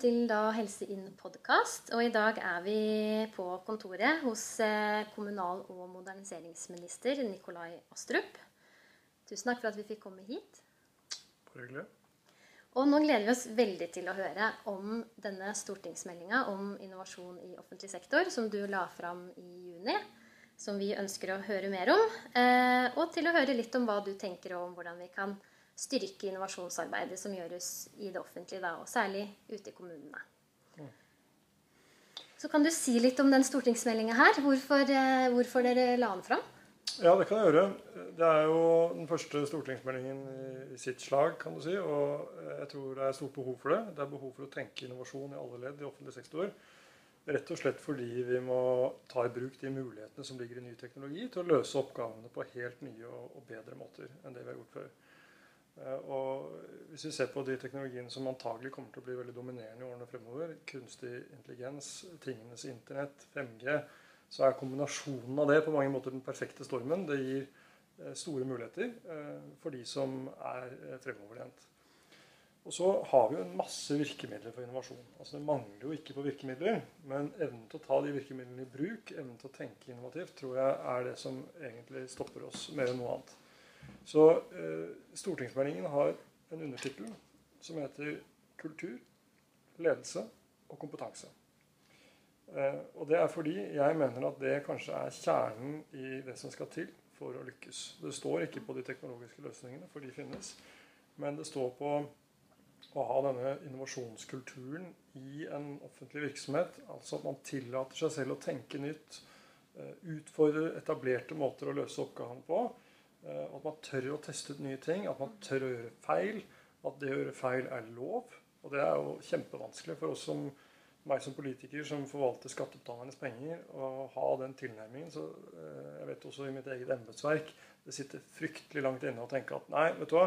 til da Helse Inn-podkast. Og i dag er vi på kontoret hos eh, kommunal- og moderniseringsminister Nikolai Astrup. Tusen takk for at vi fikk komme hit. Bare hyggelig. Og nå gleder vi oss veldig til å høre om denne stortingsmeldinga om innovasjon i offentlig sektor, som du la fram i juni. Som vi ønsker å høre mer om. Eh, og til å høre litt om hva du tenker om hvordan vi kan styrke innovasjonsarbeidet som gjøres i det offentlige, da, og særlig ute i kommunene. Så kan du si litt om den stortingsmeldinga her. Hvorfor, eh, hvorfor, dere la den fram? Ja, det kan jeg gjøre. Det er jo den første stortingsmeldingen i sitt slag, kan du si. Og jeg tror det er stort behov for det. Det er behov for å tenke innovasjon i alle ledd i offentlig sektor. Rett og slett fordi vi må ta i bruk de mulighetene som ligger i ny teknologi, til å løse oppgavene på helt nye og bedre måter enn det vi har gjort før. Eh, og hvis vi ser på de teknologiene som antagelig kommer til å bli veldig dominerende i årene fremover, kunstig intelligens, tingenes internett, 5G, så er kombinasjonen av det på mange måter den perfekte stormen. Det gir eh, store muligheter eh, for de som er fremoverlent. Og så har vi jo en masse virkemidler for innovasjon. Altså Det mangler jo ikke på virkemidler, men evnen til å ta de virkemidlene i bruk, evnen til å tenke innovativt, tror jeg er det som egentlig stopper oss mer enn noe annet. Så eh, stortingsmeldingen har en undertittel som heter 'Kultur, ledelse og kompetanse'. Eh, og det er fordi jeg mener at det kanskje er kjernen i det som skal til for å lykkes. Det står ikke på de teknologiske løsningene, for de finnes. Men det står på å ha denne innovasjonskulturen i en offentlig virksomhet. Altså at man tillater seg selv å tenke nytt. Eh, utfordre etablerte måter å løse oppgaven på. Eh, at man tør å teste ut nye ting. At man tør å gjøre feil. At det å gjøre feil er lov. Og det er jo kjempevanskelig for oss som meg som politiker som forvalter skattebetalernes penger, å ha den tilnærmingen. Så eh, jeg vet også i mitt eget embetsverk det sitter fryktelig langt inne å tenke at nei, vet du hva,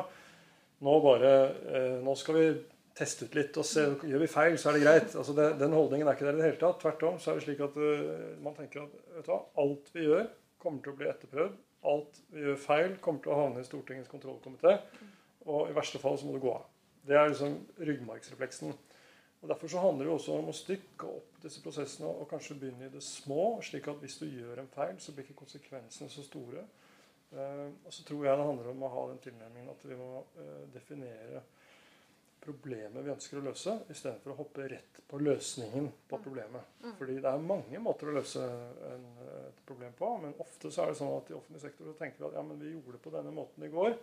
nå bare eh, Nå skal vi teste ut litt og se. Gjør vi feil, så er det greit. Altså det, den holdningen er ikke der i det hele tatt. Tvert om så er det slik at man tenker at vet du hva, alt vi gjør, kommer til å bli etterprøvd alt vi gjør feil, kommer til å havne i Stortingets kontrollkomité. Og i verste fall så må det gå av. Det er liksom ryggmargsrefleksen. Og Derfor så handler det også om å stykke opp disse prosessene og kanskje begynne i det små, slik at hvis du gjør en feil, så blir ikke konsekvensene så store. Uh, og så tror jeg det handler om å ha den tilnærmingen at vi må uh, definere problemet vi ønsker å løse, istedenfor å hoppe rett på løsningen på mm. problemet. Mm. Fordi det er mange måter å løse en, et problem på. Men ofte så er det sånn at i offentlig sektor så tenker vi at ja, men vi gjorde det på denne måten i går.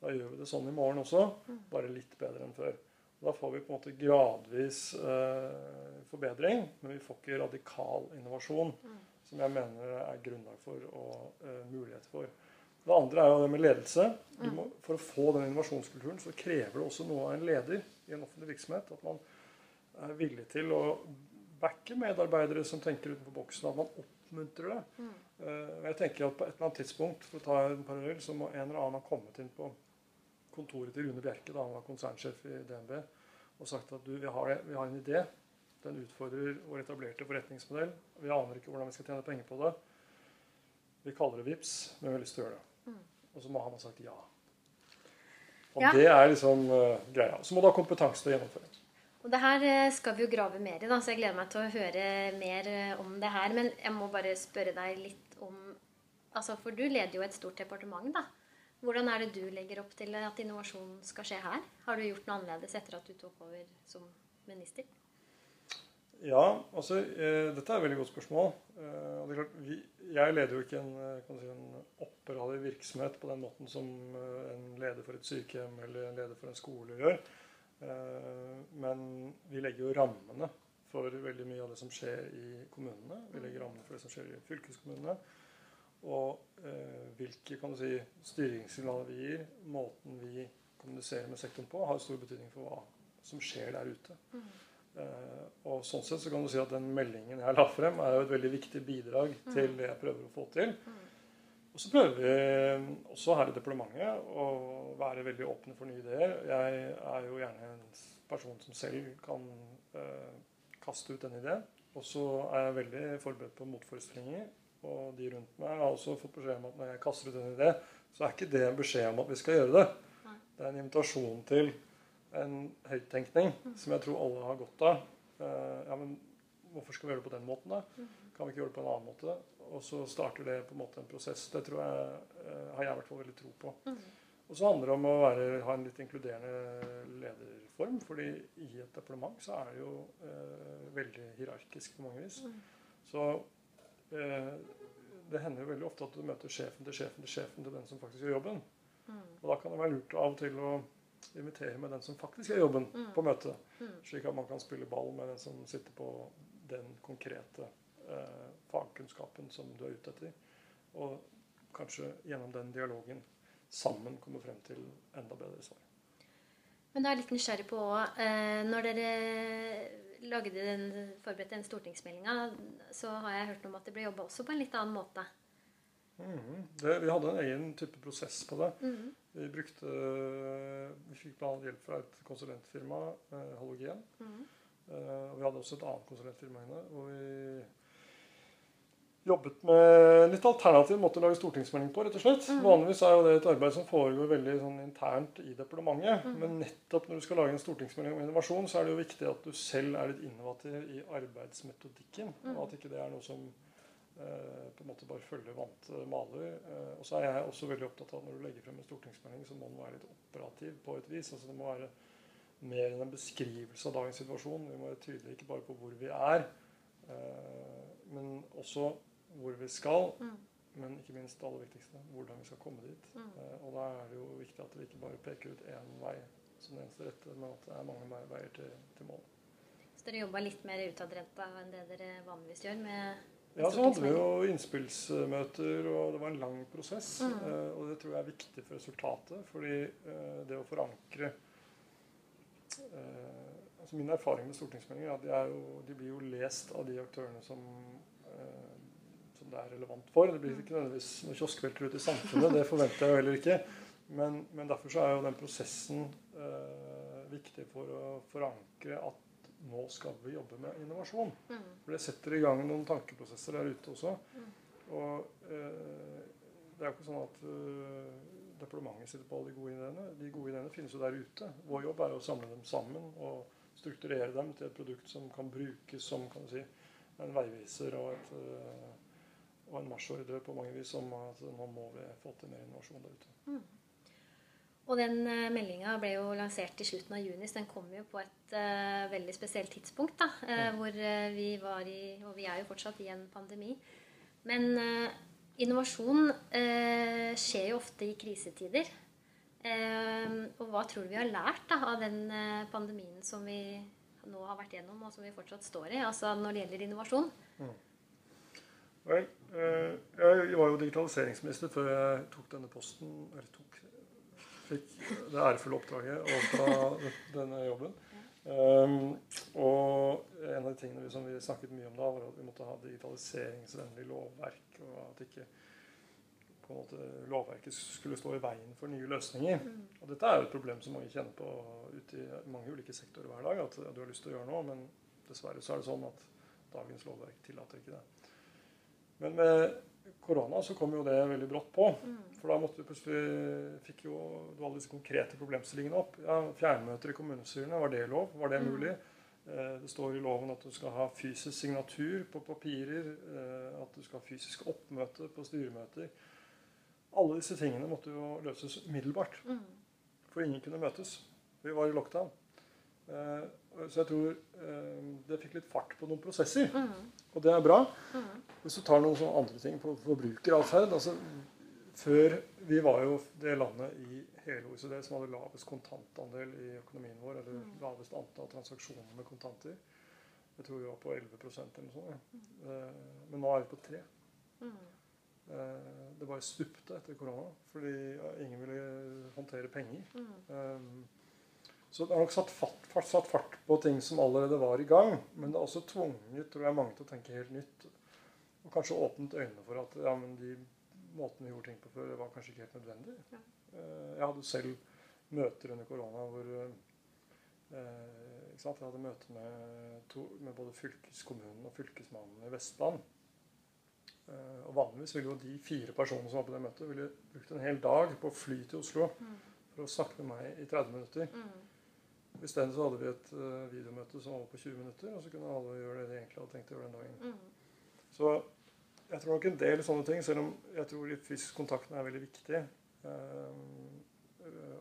Da gjør vi det sånn i morgen også, mm. bare litt bedre enn før. Og da får vi på en måte gradvis eh, forbedring, men vi får ikke radikal innovasjon. Som jeg mener er grunnlag for og eh, mulighet for. Det andre er jo det med ledelse. Må, for å få den innovasjonskulturen så krever det også noe av en leder i en offentlig virksomhet. At man er villig til å backe medarbeidere som tenker utenfor boksen. At man oppmuntrer det. Mm. Uh, jeg tenker at På et eller annet tidspunkt for å ta en parallell, så må en eller annen ha kommet inn på kontoret til Rune Bjerke, da han var konsernsjef i DNB, og sagt at du, vi har, vi har en idé. Den utfordrer vår etablerte forretningsmodell. Vi aner ikke hvordan vi skal tjene penger på det. Vi kaller det VIPS, men vi har lyst til å gjøre det. Og så må han ha sagt ja. Og ja. det er liksom uh, greia. Så må du ha kompetanse til å gjennomføre. Og det her eh, skal vi jo grave mer i, da, så jeg gleder meg til å høre mer eh, om det her. Men jeg må bare spørre deg litt om altså For du leder jo et stort departement, da. Hvordan er det du legger opp til at innovasjon skal skje her? Har du gjort noe annerledes etter at du tok over som minister? Ja, altså eh, Dette er et veldig godt spørsmål. Eh, klart, vi, Jeg leder jo ikke en, si, en operativ virksomhet på den måten som eh, en leder for et sykehjem eller en leder for en skole gjør. Eh, men vi legger jo rammene for veldig mye av det som skjer i kommunene. Vi legger rammene for det som skjer i fylkeskommunene. Og eh, hvilke kan du si, styringssignaler vi gir, måten vi kommuniserer med sektoren på, har stor betydning for hva som skjer der ute. Mm. Og sånn sett så kan du si at Den meldingen jeg la frem, er jo et veldig viktig bidrag mm. til det jeg prøver å få til. Mm. Og så prøver vi også her i departementet å være veldig åpne for nye ideer. Jeg er jo gjerne en person som selv kan eh, kaste ut en idé. Og så er jeg veldig forberedt på motforestillinger. Og de rundt meg har også fått beskjed om at når jeg kaster ut en idé, så er ikke det en beskjed om at vi skal gjøre det. Det er en invitasjon til en høyttenkning som jeg tror alle har godt av. Eh, ja, men hvorfor skal vi gjøre det på den måten, da? Kan vi ikke gjøre det på en annen måte? Og så starter det på en måte en prosess. Det tror jeg, eh, har jeg i hvert fall veldig tro på. Og så handler det om å være, ha en litt inkluderende lederform. fordi i et departement så er det jo eh, veldig hierarkisk på mange vis. Så eh, det hender jo veldig ofte at du møter sjefen til sjefen til sjefen til den som faktisk gjør jobben. Og da kan det være lurt av og til å invitere med den som faktisk gjør jobben, på møtet. Slik at man kan spille ball med den som sitter på den konkrete eh, fagkunnskapen som du er ute etter. Og kanskje gjennom den dialogen sammen komme frem til enda bedre svar. Men da er jeg litt nysgjerrig på eh, Når dere lagde den, forberedte den stortingsmeldinga, så har jeg hørt om at det ble jobba også på en litt annen måte. Mhm. Det, vi hadde en egen type prosess på det. Mhm. Vi brukte Vi fikk bl.a. hjelp fra et konsulentfirma, eh, Halogen. Mhm. Eh, og vi hadde også et annet konsulentfirma inne. Og vi jobbet med litt alternativ måte å lage stortingsmelding på. rett og slett. Vanligvis er jo det et arbeid som foregår veldig sånn internt i departementet. Men nettopp når du skal lage en stortingsmelding om innovasjon, så er det jo viktig at du selv er litt innovativ i arbeidsmetodikken. Og at ikke det er noe som eh, på en måte bare følger vante maler. Eh, og så er jeg også veldig opptatt av at når du legger frem en stortingsmelding, så må den være litt operativ på et vis. altså det må være mer enn en beskrivelse av dagens situasjon. Vi må være tydelige ikke bare på hvor vi er, eh, men også hvor vi skal. Men ikke minst det aller viktigste hvordan vi skal komme dit. Eh, og da er det jo viktig at vi ikke bare peker ut én vei som den eneste rette, men at det er mange veier til, til mål. Så dere jobba litt mer utadretta enn det dere vanligvis gjør med Ja, så hadde vi jo innspillsmøter, og det var en lang prosess. eh, Og det tror jeg er viktig for resultatet. Fordi eh, det å forankre eh, altså Min erfaring med stortingsmeldinger er at de, er jo, de blir jo lest av de aktørene som, som det er relevant for. Det blir ikke nødvendigvis noen kioskvelter ute i samfunnet, det forventer jeg jo heller ikke. Men, men derfor så er jo den prosessen eh, viktig for å forankre at nå skal vi jobbe med innovasjon. For det setter i gang noen tankeprosesser der ute også. Og eh, det er jo ikke sånn at uh, departementet sitter på alle de gode ideene. De gode ideene finnes jo der ute. Vår jobb er jo å samle dem sammen og strukturere dem til et produkt som kan brukes som kan du si, en veiviser og, et, eh, og en marsjordre på mange vis om at nå må vi få til mer innovasjon der ute. Og den uh, meldinga ble jo lansert i slutten av juni, så den kom jo på et uh, veldig spesielt tidspunkt. da, eh, Hvor eh, vi var i Og vi er jo fortsatt i en pandemi. Men innovasjon skjer jo ofte i krisetider. Og hva tror du vi har lært da, av den pandemien som vi nå har vært gjennom, og som vi fortsatt står i, altså når det gjelder innovasjon? Vel, eh, jeg var jo digitaliseringsminister før jeg tok denne posten, eller tok, fikk det ærefulle oppdraget overta denne jobben. Um, og en av de tingene vi, som vi snakket mye om da, var at vi måtte ha digitaliseringsvennlig lovverk. Og at ikke på en måte, lovverket skulle stå i veien for nye løsninger. Og dette er jo et problem som mange kjenner på ute i mange ulike sektorer hver dag. At du har lyst til å gjøre noe, men dessverre så er det sånn at dagens lovverk tillater ikke det. Men med korona så kom jo det veldig brått på. For da måtte vi plutselig fikk jo du alle disse konkrete problemstillingene opp. Ja, Fjernmøter i kommunestyrene, var det lov? Var det mulig? Eh, Det står i loven at du skal ha fysisk signatur på papirer. eh, At du skal ha fysisk oppmøte på styremøter. Alle disse tingene måtte jo løses umiddelbart. For ingen kunne møtes. Vi var i lockdown. Eh, Så jeg tror det fikk litt fart på noen prosesser. Og det er bra. Hvis du tar noen sånne andre ting på forbrukeratferd altså, Før Vi var jo det landet i hele OECD som hadde lavest kontantandel i økonomien vår. Eller lavest antall transaksjoner med kontanter. Jeg tror vi var på 11% eller noe sånt. Ja. Eh, Men nå er vi på 3 Eh, Det bare stupte etter korona fordi ingen ville håndtere penger. Um, Så det har nok satt fart, fart, satt fart på ting som allerede var i gang. Men det har også tvunget tror jeg, mange til å tenke helt nytt. Og kanskje åpnet øynene for at ja, men de måtene vi gjorde ting på før, var kanskje ikke helt nødvendig. Ja. Eh, Jeg hadde selv møter under korona hvor eh? Jeg hadde møte med, to, med både fylkeskommunen og fylkesmannen i Vestland. Eh, og vanligvis ville jo de fire personene som var på det møtet, ville brukt en hel dag på å fly til Oslo for å snakke med meg i 30 minutter. Isteden så hadde vi et uh, videomøte som var på 20 minutter, og så kunne alle gjøre det de egentlig hadde tenkt å gjøre den dagen. Mm. Så jeg tror nok en del sånne ting, selv om jeg tror de fysiske kontaktene er veldig viktige. Um,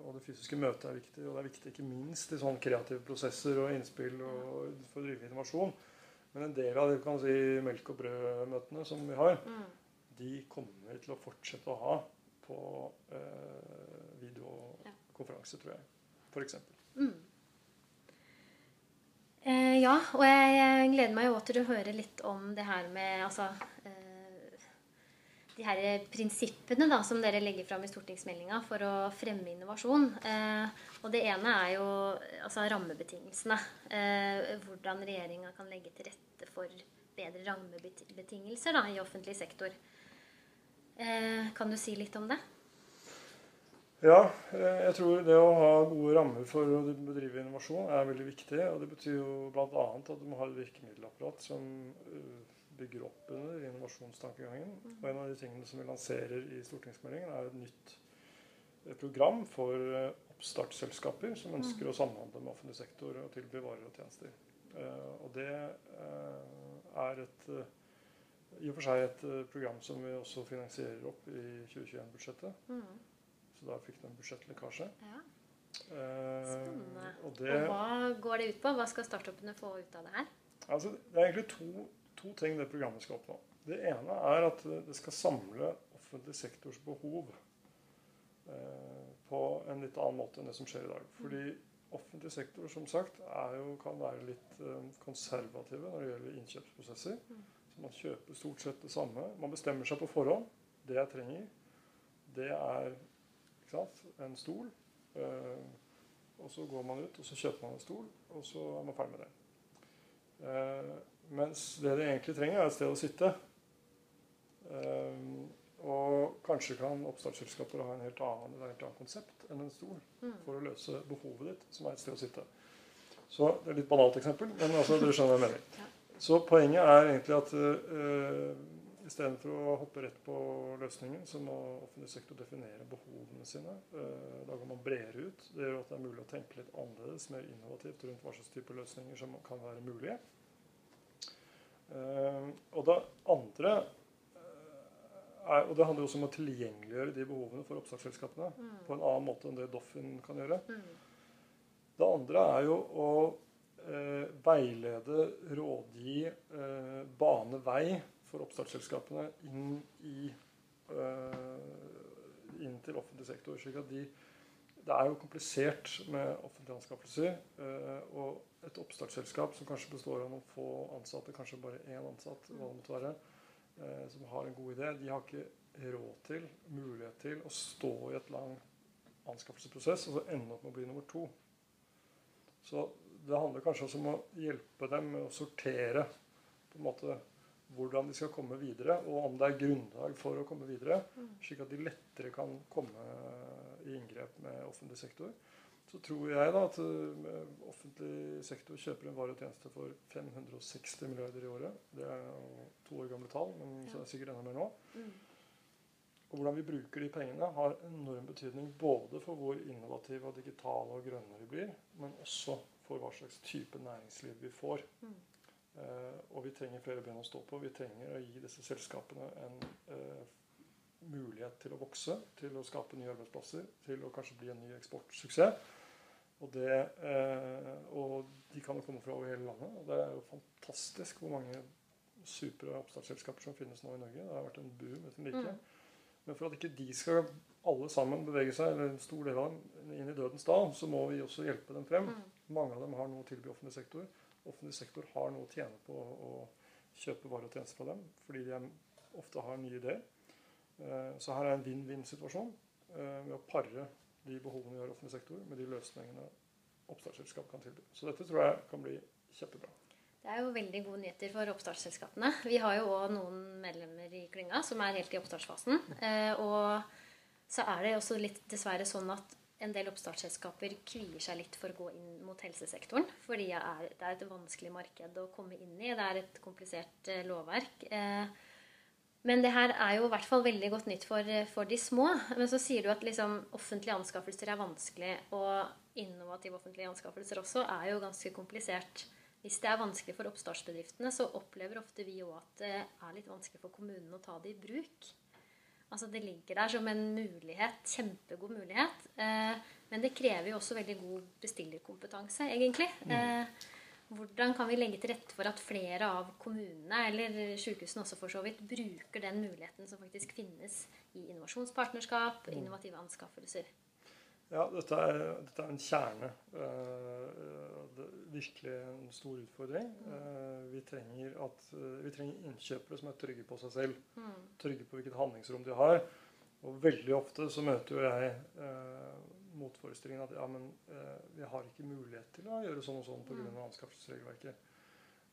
og det fysiske møtet er viktig, og det er viktig ikke minst i sånne kreative prosesser og innspill og for å drive innovasjon. Men en del av de kan si, melk og brød-møtene som vi har, Mm. de kommer vi til å fortsette å ha på eh, videokonferanse, tror jeg. For eksempel. Mm. Eh, ja, og jeg, gleder meg jo til å høre litt om det her med altså eh, De her prinsippene da, som dere legger fram i stortingsmeldinga for å fremme innovasjon. Eh, og det ene er jo altså rammebetingelsene. Eh, hvordan regjeringa kan legge til rette for bedre rammebetingelser da, i offentlig sektor. Eh, kan du si litt om det? Ja, eh, jeg tror det å ha gode rammer for å bedrive innovasjon er veldig viktig. Og det betyr jo bl.a. at du må ha et virkemiddelapparat som eh, bygger opp under innovasjonstankegangen. Og en av de tingene som vi lanserer i stortingsmeldingen, er et nytt eh, program for oppstartsselskaper som ønsker å samhandle med offentlig sektor og tilby varer og tjenester. Og det er et i og for seg et program som vi også finansierer opp i 2021-budsjettet. Mm. Så da fikk den budsjettlekkasje. Ja. Eh, Spennende. og det, Og hva går det ut på? Hva skal startupene få ut av det her? altså, det er egentlig to, to ting det programmet skal oppnå. Det ene er at det skal samle offentlig sektors behov eh, på en litt annen måte enn det som skjer i dag. Fordi offentlig sektor som sagt, jo, kan være litt eh, konservative når det gjelder innkjøpsprosesser. Så man kjøper stort sett det samme. Man bestemmer seg på forhånd. Det jeg trenger, det er sant, en stol. Eh, og så går man ut og så kjøper man en stol, og så er man ferdig med det. Eh, mens det de egentlig trenger, er et sted å sitte. Eh, og kanskje kan oppstartsselskaper ha en helt annen, et helt annet konsept enn en stol Mm. for å løse behovet ditt, som er et sted å sitte. Så Det er et litt banalt eksempel, men altså, dere skjønner hva jeg mener. Så poenget er egentlig at istedenfor å hoppe rett på løsningen, så må offentlig sektor definere behovene sine. Uh, da går man bredere ut. Det gjør at det er mulig å tenke litt annerledes, mer innovativt rundt hva slags type løsninger som kan være mulige. Uh, og det andre er, og det handler jo også om å tilgjengeliggjøre de behovene for oppstartsselskapene Mm. på en annen måte enn det Doffin kan gjøre. Mm. Det andre er jo å eh, veilede, rådgi, eh, bane vei for oppstartsselskapene inn, i, uh, inn til offentlig sektor. slik at de, Det er jo komplisert med offentlige anskaffelser. Uh, og et oppstartsselskap som kanskje består av noen få ansatte, kanskje bare én ansatt, hva det måtte være, uh, som har en god idé, de har ikke råd til, mulighet til, å stå i et lang anskaffelsesprosess og så ende opp med å bli nummer to. Så det handler kanskje også om å hjelpe dem med å sortere på en måte hvordan de skal komme videre, og om det er grunnlag for å komme videre, slik at de lettere kan komme i inngrep med offentlig sektor. Så tror jeg da at eh, offentlig sektor kjøper en vare og tjeneste for 560 milliarder i året. Det er jo to år gamle tall, men så er det sikkert enda mer nå. Og hvordan vi bruker de pengene, har enorm betydning både for hvor innovative og digitale og grønne vi blir, men også for hva slags type næringsliv vi får. Eh, og vi trenger flere ben å stå på. Vi trenger å gi disse selskapene en eh, mulighet til å vokse, til å skape nye arbeidsplasser, til å kanskje bli en ny eksportsuksess. Og, det, eh, og de kan jo komme fra over hele landet. Og det er jo fantastisk hvor mange supre oppstartsselskaper som finnes nå i Norge. Det har vært en boom uten like. Mm. Men for at ikke de skal alle sammen bevege seg, eller en stor del av dem, inn i dødens dal, så må vi også hjelpe dem frem. Mm. Mange av dem har noe å tilby offentlig sektor. Offentlig sektor har noe å tjene på å kjøpe varer og tjenester fra dem, fordi de ofte har nye ideer. Eh, Så her er en vinn-vinn-situasjon eh, med å pare de behovene vi har i offentlig sektor, med de løsningene oppstartsselskap kan tilby. Så dette tror jeg kan bli kjempebra. Det er jo veldig gode nyheter for oppstartsselskapene. Vi har jo òg noen medlemmer i klynga som er helt i oppstartsfasen. Eh, og så er det også litt dessverre sånn at en del oppstartsselskaper kvier seg litt for å gå inn mot helsesektoren. Fordi er, det er et vanskelig marked å komme inn i. Det er et komplisert eh, lovverk. Eh, Men det her er jo i hvert fall veldig godt nytt for, for de små. Men så sier du at liksom, offentlige anskaffelser er vanskelig, og innovative offentlige anskaffelser også er jo ganske komplisert. Hvis det er vanskelig for oppstartsbedriftene, så opplever ofte vi òg at det er litt vanskelig for kommunene å ta det i bruk. Altså Det ligger der som en mulighet, kjempegod mulighet. Eh, men det krever jo også veldig god bestillerkompetanse, egentlig. Mm. Eh, hvordan kan vi legge til rette for at flere av kommunene, eller sykehusene også for så vidt, bruker den muligheten som faktisk finnes i innovasjonspartnerskap, mm. innovative anskaffelser? Ja, dette er, dette er en kjerne. Uh, virkelig en stor utfordring. Uh, vi, trenger at, uh, vi, trenger innkjøpere som er trygge på seg selv. Mm. Trygge på hvilket handlingsrom de har. Og veldig ofte så møter jo jeg motforestillingen at ja, men vi har ikke mulighet til å gjøre sånn og sånn pga. Mm. anskaffelsesregelverket.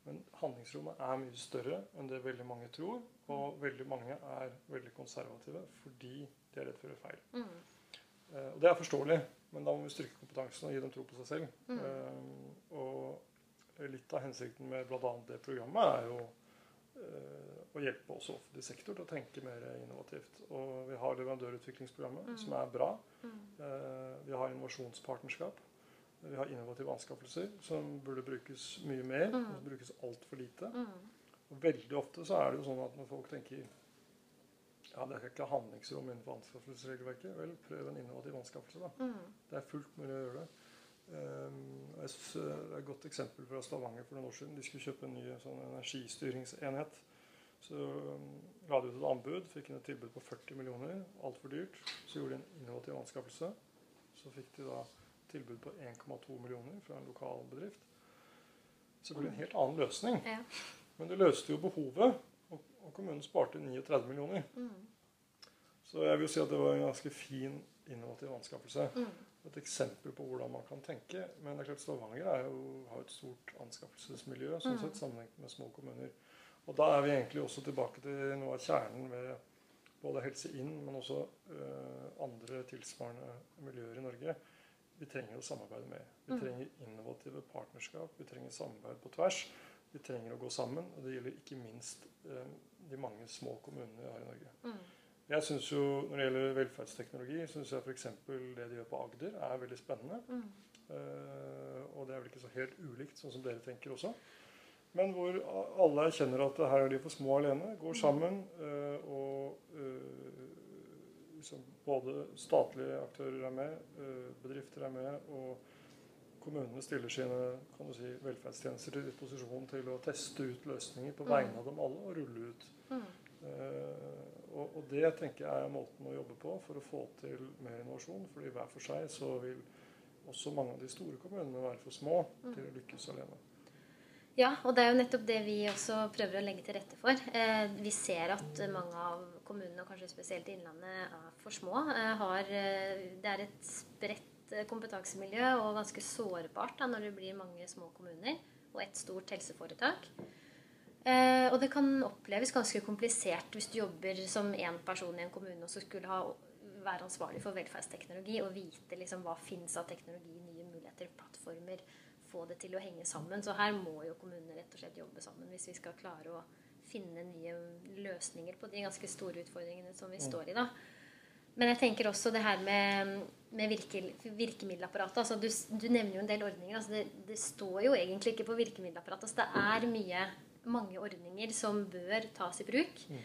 Men handlingsrommet er mye større enn det veldig mange tror. Og mm. veldig mange er veldig konservative fordi de er redd for å gjøre feil. Mm. Eh, og det er forståelig, men da må vi styrke kompetansen og gi dem tro på seg selv. Mm. Eh, og litt av hensikten med bl.a. det programmet er jo eh, å hjelpe også offentlig sektor til å tenke mer innovativt. Og vi har leverandørutviklingsprogrammet, mm. som er bra. Mm. Vi har innovasjonspartnerskap. Vi har innovative anskaffelser, som burde brukes mye mer. Mm. Som brukes altfor lite. Mm. Og veldig ofte så er det jo sånn at når folk tenker ja, det er ikke handlingsrom innenfor anskaffelsesregelverket, vel, prøv en innovativ anskaffelse. da. Mm. Det er fullt mulig å gjøre det. Um, jeg synes Det er et godt eksempel fra Stavanger for noen år siden. De skulle kjøpe en ny sånn energistyringsenhet. Så um, la de ut et anbud, fikk inn et tilbud på 40 millioner. Altfor dyrt. Så gjorde de en innovativ anskaffelse. Så fikk de da tilbud på 1,2 millioner fra en lokal bedrift. Så ble det en helt annen løsning. Ja. Men det løste jo behovet, og, kommunen sparte 39 millioner. Mm. Så jeg vil si at det var en ganske fin innovativ anskaffelse. Mm. Et eksempel på hvordan man kan tenke. Men det er klart Stavanger er jo, har et stort anskaffelsesmiljø sånn mm. sett sammenlignet med små kommuner. Og da er vi egentlig også tilbake til noe av kjernen ved både Helse Inn, men også uh, andre tilsvarende miljøer i Norge. Vi trenger å samarbeide med. Vi mm. trenger innovative partnerskap. Vi trenger samarbeid på tvers. Vi trenger å gå sammen. Og det gjelder ikke minst uh, de mange små kommunene vi har i Norge. Mm. Jeg synes jo, Når det gjelder velferdsteknologi, syns jeg f.eks. det de gjør på Agder, er veldig spennende. Mm. Uh, og det er vel ikke så helt ulikt, sånn som dere tenker også. Men hvor alle erkjenner at her er de for små alene. Går sammen. uh, og uh, liksom både statlige aktører er med, bedrifter er med. Og kommunene stiller sine si, velferdstjenester til disposisjon til å teste ut løsninger på vegne av dem alle og rulle ut. Mm. Og, og, det tenker jeg er måten å jobbe på for å få til mer innovasjon. fordi hver for seg så vil også mange av de store kommunene være for små mm. til å lykkes alene. Ja, og det er jo nettopp det vi også prøver å legge til rette for. Eh, vi ser at mange av kommunene, og kanskje spesielt Innlandet, er for små. Eh, har, eh, det er et spredt kompetansemiljø og ganske sårbart da, når det blir mange små kommuner og et stort helseforetak. Eh, og det kan oppleves ganske komplisert hvis du jobber som én person i en kommune og så skulle ha, være ansvarlig for velferdsteknologi og vite liksom, hva fins av teknologi, nye muligheter, plattformer få det til å henge sammen. Så her må jo kommunene rett og slett jobbe sammen hvis vi skal klare å finne nye løsninger på de ganske store utfordringene som vi mm. står i. da. Men jeg tenker også det her med, med virke, virkemiddelapparatet. Altså du, du, nevner jo en del ordninger. Altså det, det, står jo egentlig ikke på virkemiddelapparatet. Altså det er mye, mange ordninger som bør tas i bruk. Mm.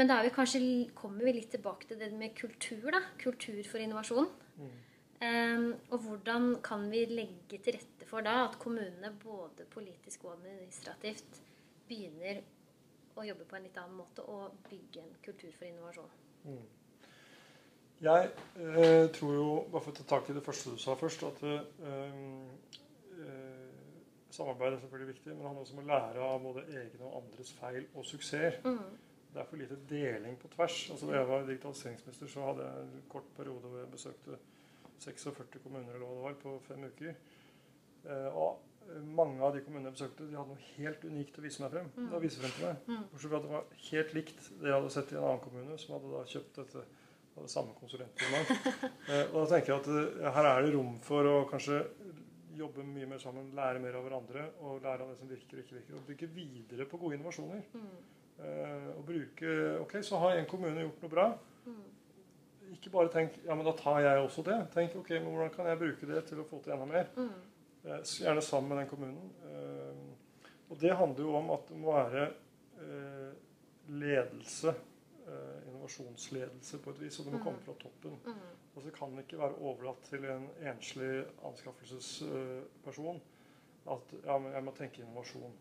Men da vi kanskje, kommer vi litt tilbake til det med kultur. da, Kultur for innovasjon. Mm. Um, og hvordan kan vi legge til rette for da at kommunene både politisk og administrativt begynner å jobbe på en litt annen måte og bygge en kultur for innovasjon? Mm. Jeg eh, tror jo, bare for å ta tak i det første du sa først, at eh, eh, samarbeid er selvfølgelig viktig, men det handler også om å lære av både egne og andres feil og suksesser. Mm. Det er for lite deling på tvers. Altså Da jeg var digitaliseringsminister, så hadde jeg en kort periode hvor jeg besøkte 46 kommuner eller hva det var, på fem uker. Eh, og mange av de kommunene jeg besøkte, de hadde noe helt unikt å vise meg frem. Mm. Da vise frem til meg. Mm. Bortsett fra at det var helt likt det jeg hadde sett i en annen kommune, som hadde da kjøpt dette av det samme konsulentfirmaet. eh, og da tenker jeg at eh, her er det rom for å kanskje jobbe mye mer sammen, lære mer av hverandre og lære av det som virker og ikke virker. Og bygge videre på gode innovasjoner. Mm. Og bruke Ok, så har en kommune gjort noe bra. Ikke bare tenk ja, men da tar jeg også det. Tenk ok, men hvordan kan jeg bruke det til å få til enda mer? Eh, gjerne sammen med den kommunen. Og det handler jo om at det må være ledelse, innovasjonsledelse på et vis, og det må komme fra toppen. Altså Det kan ikke være overlatt til en enslig anskaffelsesperson at ja, jeg må tenke innovasjon.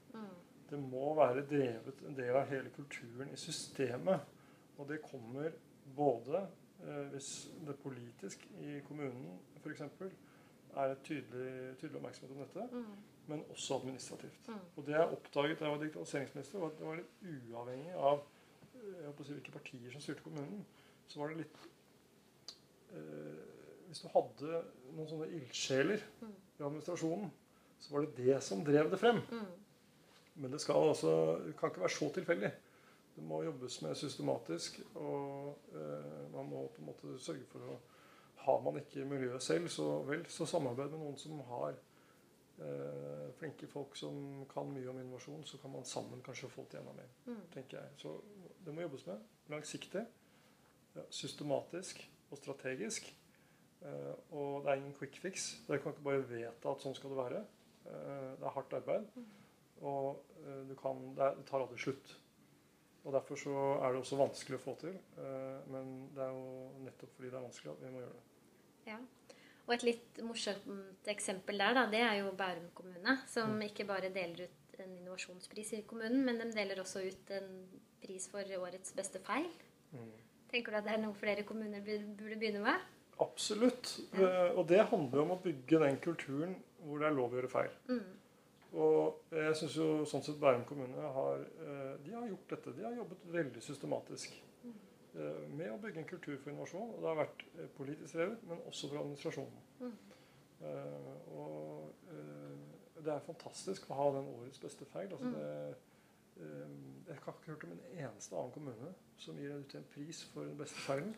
Det må være drevet en del av hele kulturen i systemet. Og det kommer både eh, hvis det politisk i kommunen f.eks. er et tydelig, tydelig oppmerksomhet om dette, men også administrativt. Og det jeg oppdaget da jeg var digitaliseringsminister, var at det var litt uavhengig av eh, jeg håper å si, hvilke partier som styrte kommunen. Så var det litt eh, Hvis du hadde noen sånne ildsjeler i administrasjonen, så var det det som drev det frem. Men det skal altså, kan ikke være så tilfeldig. Det må jobbes med systematisk. Og eh, man må på en måte sørge for å Har man ikke miljøet selv, så vel, så samarbeid med noen som har eh, flinke folk som kan mye om innovasjon, så kan man sammen kanskje få til enda mer. tenker jeg. Så det må jobbes med. Langsiktig, systematisk og strategisk. Eh, og det er ingen quick fix. Dere kan ikke bare vedta at sånn skal det være. Eh, det er hardt arbeid. Og eh, du kan, det, tar aldri slutt. Og Derfor så er det også vanskelig å få til. Men det er jo nettopp fordi det er vanskelig at vi må gjøre det. Ja. Og et litt morsomt eksempel der, da, det er jo Bærum kommune. Som ikke bare deler ut en innovasjonspris i kommunen, men de deler også ut en pris for årets beste feil. Tenker du at det er noe flere kommuner burde begynne med? Absolutt. Ja. Og det handler jo om å bygge den kulturen hvor det er lov å gjøre feil. Og jeg syns jo sånn sett Bærum kommune har, eh, de har gjort dette. De har jobbet veldig systematisk mm. med å bygge en kultur for innovasjon. Og det har vært eh, politisk drevet, men også for administrasjonen. Eh, Og eh, det er fantastisk å ha den årets beste feil. Altså det, eh, jeg har ikke hørt om en eneste annen kommune som gir ut en pris for den beste feilen.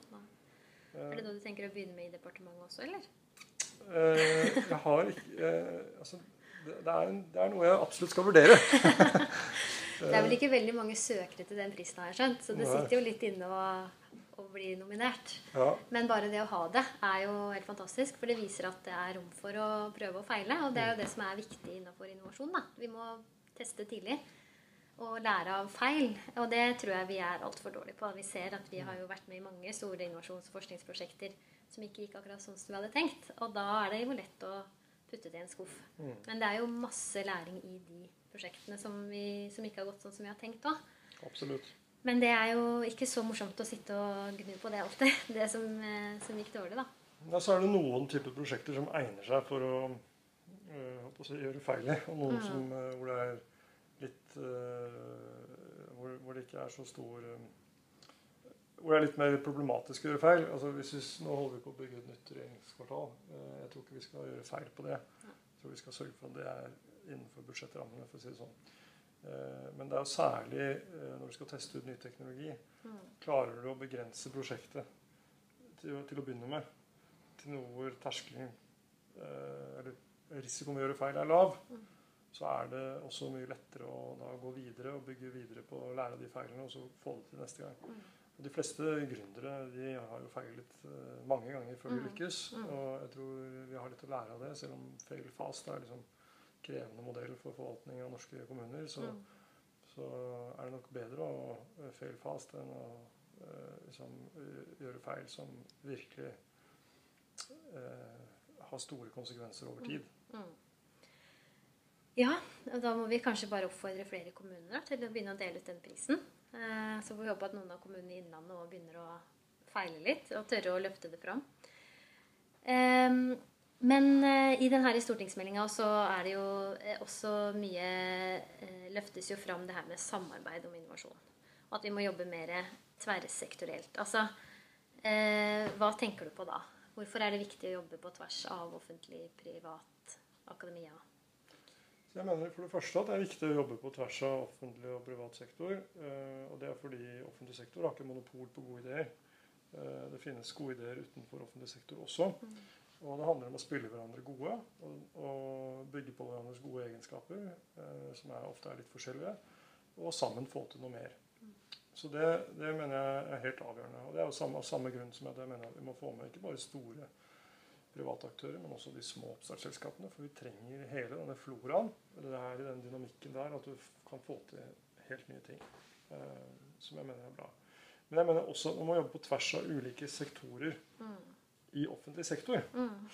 Er det noe du tenker å begynne med i departementet også, eller? Eh, jeg har ikke eh, altså, det, er, en- det er noe jeg absolutt skal vurdere. Det er vel ikke veldig mange søkere til den prisen, har jeg skjønt. Så det sitter jo litt inne å, å bli nominert. Ja, Men bare det å ha det er jo helt fantastisk, for det viser at det er rom for å prøve og feile. Og det er jo det som er viktig innenfor innovasjon. da. Vi må teste tidlig og lære av feil. Og det tror jeg vi er altfor dårlige på. Vi ser at vi har jo vært med i mange store innovasjons- og forskningsprosjekter som ikke gikk akkurat sånn som vi hadde tenkt. Og da er det jo lett å putte det i en skuff. Men det er jo masse læring i de prosjektene som, vi, som ikke har gått sånn som vi har tenkt òg. absolutt. Men det er jo ikke så morsomt å sitte og gnu på det alltid. Det som, eh, som gikk dårlig, da. Ja, så er det noen typer prosjekter som egner seg for å, øh, å si, gjøre feil i. Og noen Mm. som, øh, hvor det er litt eh, hvor, hvor det ikke er så stor eh, Hvor det er litt mer problematisk å gjøre feil. Altså hvis vi, s- Nå holder vi på å bygge et nytt regjeringskvartal. Eh, Jeg tror ikke vi skal gjøre feil på det. Jeg tror vi skal sørge for at det er innenfor budsjettrammene. for å si det sånn. Men det er jo særlig når du skal teste ut ny teknologi. Klarer du å begrense prosjektet til, til å begynne med til noe hvor terskelen eller risikoen ved å gjøre feil er lav, så er det også mye lettere å da gå videre og bygge videre på å lære av de feilene og så få det til neste gang. Og De fleste gründere de har jo feilet eh, mange ganger før de lykkes. Og jeg tror vi har litt å lære av det, selv om fail fast er liksom krevende modell for forvaltning av norske kommuner. Så, så er det nok bedre å eh, fail fast enn å eh, liksom, gjøre feil som virkelig eh, har store konsekvenser over tid. Ja, og da må vi kanskje bare oppfordre flere kommuner til å begynne å dele ut den prisen. Eh, så får vi håpe at noen av kommunene i Innlandet òg begynner å feile litt og tørre å løfte det fram. Ehm, men eh, i denne stortingsmeldinga så er det jo eh, også mye Løftes jo fram det her med samarbeid om innovasjon. Og at vi må jobbe mer tverrsektorielt. Altså, hva tenker du på da? Hvorfor er det viktig å jobbe på tvers av offentlig, privat, akademia? Så jeg mener for det første at det er viktig å jobbe på tvers av offentlig og privat sektor. eh, Og det er fordi offentlig sektor har ikke monopol på gode ideer. Eh, Det finnes gode ideer utenfor offentlig sektor også. Og det handler om å spille hverandre gode og, bygge på hverandres gode egenskaper, eh, som ofte er litt forskjellige, og sammen få til noe mer. Så det, det, mener jeg er helt avgjørende. Og det er jo samme, av samme grunn som at jeg mener at vi må få med ikke bare store private aktører, men også de små oppstartsselskapene. For vi trenger hele denne floraen. Det er i den dynamikken der at du kan få til helt nye ting. Eh, som jeg mener er bra. Men jeg mener også at man må jobbe på tvers av ulike sektorer mm. i offentlig sektor. Mm.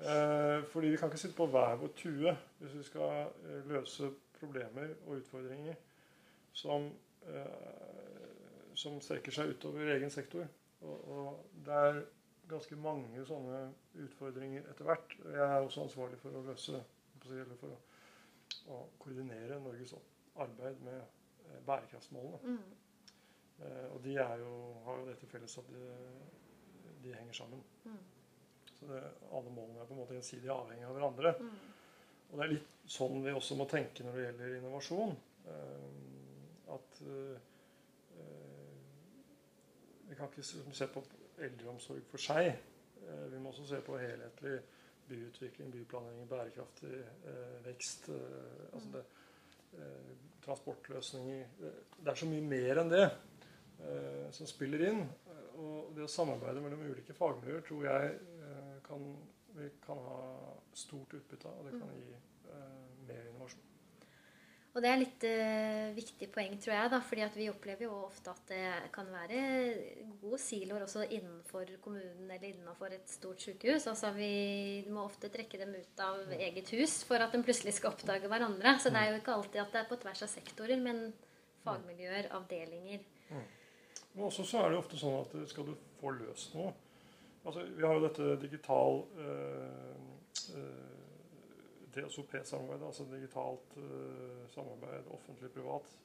Eh, fordi vi kan ikke sitte på hver vår tue hvis vi skal eh, løse problemer og utfordringer som, eh, som strekker seg utover egen sektor. Og, og, det er ganske mange sånne utfordringer etter hvert. Jeg er også ansvarlig for å løse eller for å, å koordinere Norges arbeid med eh, bærekraftsmålene. Mm. Eh, og de jo, har jo det til felles at de, de henger sammen. Mm. Så det, alle målene er på en måte gjensidig avhengig av hverandre. Mm. Og det er litt sånn vi også må tenke når det gjelder innovasjon. Eh, at eh, vi kan ikke se på eldreomsorg for seg. Uh, vi må også se på helhetlig byutvikling, byplanlegging, bærekraftig vekst. altså mm. det, transportløsninger Det er så mye mer enn det som spiller inn. Og det å samarbeide mellom ulike fagmiljøer tror jeg kan, vi kan ha stort utbytte av, og det kan mm. gi mer innovasjon. Og det er litt uh, viktig poeng, tror jeg. da, fordi vi opplever jo ofte at det kan være gode siloer også innenfor kommunen eller innenfor et stort sykehus. Altså Vi må ofte trekke dem ut av eget hus for at de plutselig skal oppdage hverandre. Så det er jo ikke alltid at det er på tvers av sektorer, men fagmiljøer, avdelinger. Mm. Men også så er det ofte sånn at skal du få løst noe, Altså, vi har jo dette digital øh, eh DSOP-samarbeidet, altså digitalt uh, samarbeid offentlig-privat.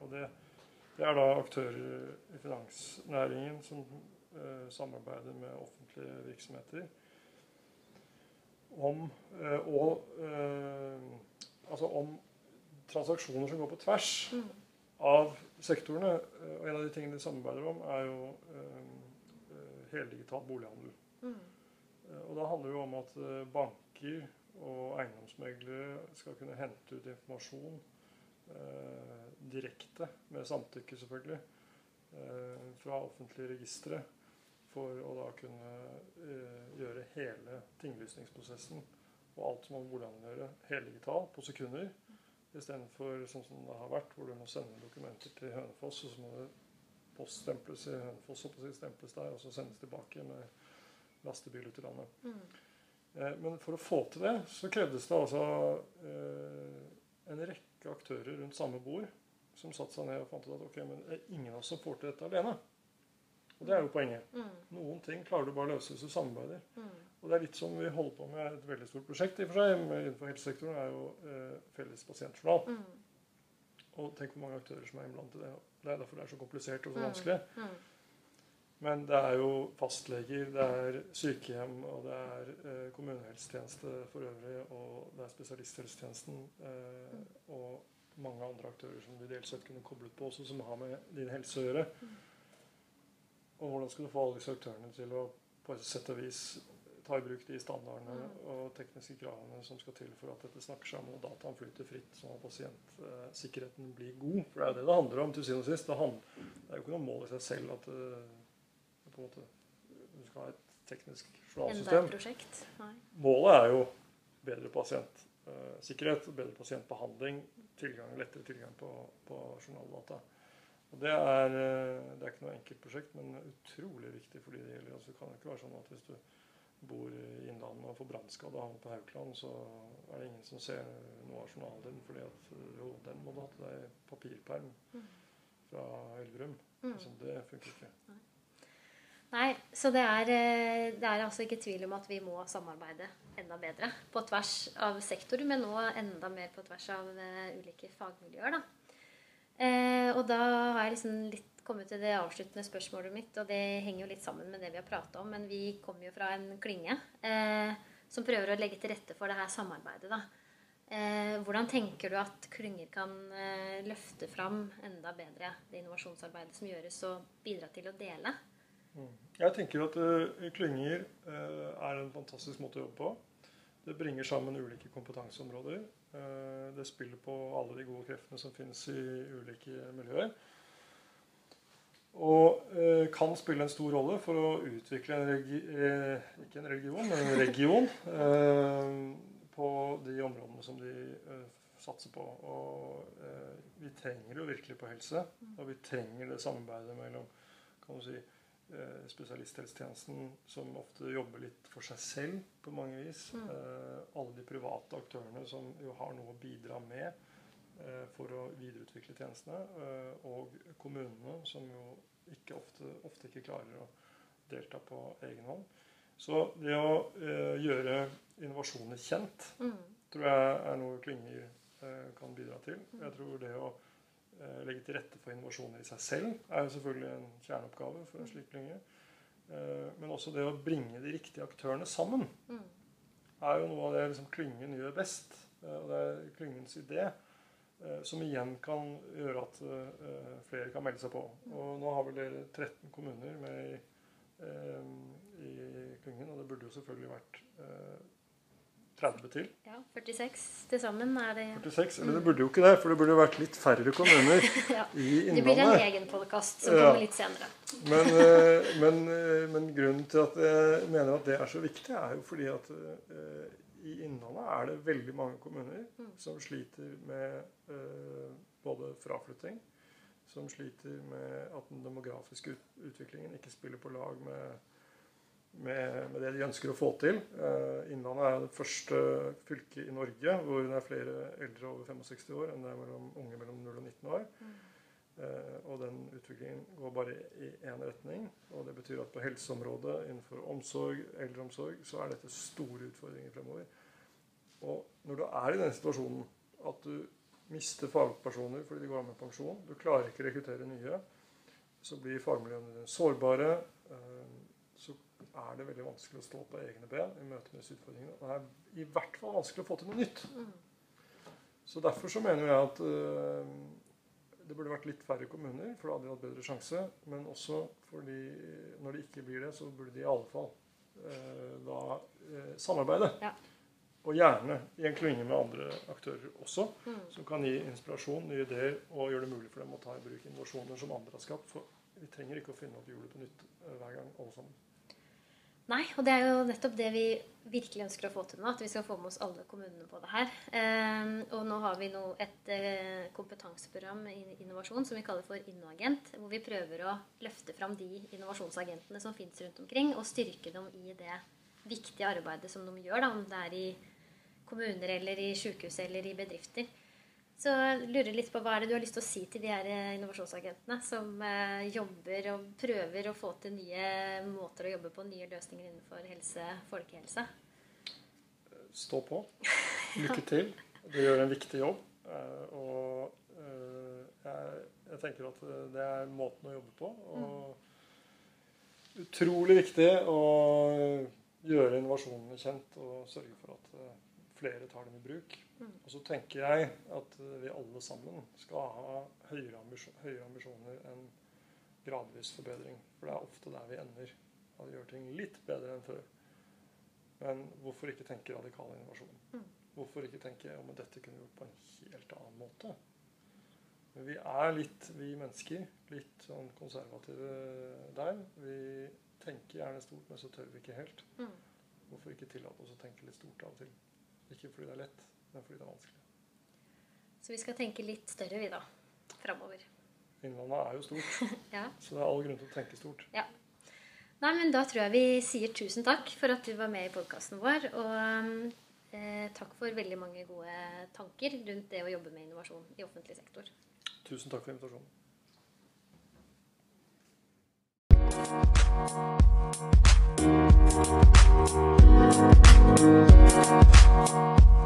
Og det, det, er da aktører i finansnæringen som uh, samarbeider med offentlige virksomheter om, uh, og, altså om transaksjoner som går på tvers mm. av sektorene. Og en av de tingene de samarbeider om, er jo heldigital bolighandel. Mm. Og Da handler det jo om at banker og eiendomsmeglere skal kunne hente ut informasjon eh, direkte, med samtykke selvfølgelig, eh, fra offentlige registre for å da kunne eh, gjøre hele tinglysningsprosessen og alt som man å gjøre, heldigital på sekunder. Istedenfor sånn som det har vært, hvor du må sende dokumenter til Hønefoss, og så må det poststemples i Hønefoss, og så stemples der, og så sendes tilbake med lastebil ut i landet. Mm. Eh, men for å få til det, så krevdes det altså eh, en rekke aktører rundt samme bord som satte seg ned og fant ut at ok, men det er ingen av oss som får til dette alene. Og det er jo poenget. Mm. Noen ting klarer du bare å løse hvis du samarbeider. Mm. Og det er litt som vi holder på med et veldig stort prosjekt i og for seg, innenfor helsesektoren, er jo eh, felles pasientjournal. Mm. Og tenk hvor mange aktører som er innblandet i det. Det er derfor det er så komplisert og så mm. vanskelig. Men det er jo fastleger, det er sykehjem, og det er eh, kommunehelsetjeneste for øvrig, og det er spesialisthelsetjenesten eh, og mange andre aktører som du ideelt sett kunne koblet på også, som har med din helse å gjøre. Og hvordan skal du få alle disse aktørene til å på et sett og vis ta i bruk de standardene og tekniske kravene som skal til for at dette snakker sammen og dataen flyter fritt, sånn at pasientsikkerheten blir god. For det er jo det det handler om til syvende og sist. Det er jo ikke noe mål i seg selv at uh, på en måte, du skal ha et teknisk journalsystem. Målet er jo bedre pasientsikkerhet, bedre pasientbehandling, tilgang, lettere tilgang på, på journaldata. Og det er, eh, det er, ikke noe enkelt prosjekt, men utrolig viktig for de det gjelder. Altså, det kan jo ikke være sånn at hvis du bor i Innlandet og får brannskade og havner på Haukeland, så er det ingen som ser noe av journalen din, fordi at jo, den må du ha til deg papirperm mm. fra Elverum. Mm. Altså, det funker ikke. Nei. Så det er, eh, det er, altså ikke tvil om at vi må samarbeide enda bedre på tvers av sektorer, men nå enda mer på tvers av uh, ulike fagmiljøer. Da. Eh, og da har jeg liksom litt kommet til det avsluttende spørsmålet mitt, og det henger jo litt sammen med det vi har prata om. Men vi kommer jo fra en klynge eh, som prøver å legge til rette for det her samarbeidet. da. Eh, hvordan tenker du at klynger kan eh, løfte fram enda bedre det innovasjonsarbeidet som gjøres, og bidra til å dele? Jeg tenker at uh, klynger uh, er en fantastisk måte å jobbe på. Det bringer sammen ulike kompetanseområder. Uh, det spiller på alle de gode kreftene som finnes i ulike miljøer. Og kan spille en stor rolle for å utvikle en regi ikke en religion, men en region på de områdene som de satser på. Og vi trenger jo virkelig på helse. Og vi trenger det samarbeidet mellom kan du si, spesialisthelsetjenesten, som ofte jobber litt for seg selv på mange vis. alle de private aktørene som jo har noe å bidra med for å videreutvikle tjenestene. Og kommunene, som jo ikke ofte, ofte, ikke klarer å delta på egen hånd. Så det å gjøre innovasjoner kjent mm. tror jeg er noe klynger kan bidra til. Mm. Jeg tror det å legge til rette for innovasjoner i seg selv er jo selvfølgelig en kjerneoppgave for en slik klynge. men også det å bringe de riktige aktørene sammen mm. er jo noe av det liksom, klyngen gjør best. og det er klyngens idé Eh, som igjen kan gjøre at flere kan melde seg på. Og nå har vel dere 13 kommuner med i, i klyngen, og det burde jo selvfølgelig vært 30 til. Ja, 46 til sammen er det. 46, Eller det burde jo ikke det, for det burde vært litt færre kommuner ja, i Innlandet. Det blir en egen podkast som kommer litt senere. Men, men, men, grunnen til at jeg mener at det er så viktig, er jo fordi at i Innlandet er det veldig mange kommuner mm. som sliter med både fraflytting, som sliter med at den demografiske utviklingen ikke spiller på lag med, med, med, det de ønsker å få til. Eh, Innlandet er det første fylket i Norge hvor det er flere eldre over 65 år enn det er mellom unge mellom 0 og 19 år. Mm. Eh, og den utviklingen går bare i én retning. Og det betyr at på helseområdet, innenfor omsorg, eldreomsorg, så er dette store utfordringer fremover. Og når du er i den situasjonen at du mister fagpersoner fordi de går av med pensjon, du klarer ikke å rekruttere nye, så blir fagmiljøene sårbare. Eh, er det veldig vanskelig å stå på egne ben i møte med disse utfordringene. Det er i hvert fall vanskelig å få til noe nytt. Så derfor så mener jeg at uh, det burde vært litt færre kommuner, for da hadde de hatt bedre sjanse. Men også fordi når det ikke blir det, så burde de i alle fall uh, da uh, samarbeide. Ja. Og gjerne i en klynge med andre aktører også, mm. som kan gi inspirasjon, nye ideer og gjøre det mulig for dem å ta i bruk innovasjoner som andre har skapt. For vi trenger ikke å finne opp hjulet på nytt eh, hver gang, alle sammen. Nei, og det er jo nettopp det vi virkelig ønsker å få til nå. At vi skal få med oss alle kommunene på det her. Eh, og nå har vi nå et eh, kompetanseprogram i innovasjon som vi kaller for Innoagent. Hvor vi prøver å løfte fram de innovasjonsagentene som fins rundt omkring, og styrke dem i det viktige arbeidet som de gjør. Da, om det er i kommuner eller i sykehus eller i bedrifter. Så jeg lurer litt på hva er det du har lyst til å si til de her eh, innovasjonsagentene som eh, jobber og prøver å få til nye måter å jobbe på, nye løsninger innenfor helse, folkehelse? Stå på. Lykke til. Du gjør en viktig jobb. Eh, og jeg, jeg tenker at det er måten å jobbe på. Og mm. utrolig viktig å gjøre innovasjonene kjent og sørge for at flere tar dem i bruk. Og så tenker jeg at vi alle sammen skal ha høyere, ambisjon, høyere ambisjoner enn gradvis forbedring. For det er ofte der vi ender. At vi gjør ting litt bedre enn før. Men hvorfor ikke tenke radikal innovasjon? Mm. Hvorfor ikke tenke om dette kunne vi gjort på en helt annen måte? Men vi er litt, vi mennesker, litt sånn konservative der. Vi tenker gjerne stort, men så tør vi ikke helt. Mm. Hvorfor ikke tillate oss å tenke litt stort av og til? Ikke fordi det er lett, men fordi det er vanskelig. Så vi skal tenke litt større, vi, da. Framover. Innlandet er jo stort, ja. så det er all grunn til å tenke stort. Ja. Nei, men Da tror jeg vi sier tusen takk for at du var med i podkasten vår. Og eh, takk for veldig mange gode tanker rundt det å jobbe med innovasjon i offentlig sektor. Tusen takk for invitasjonen. Thank Música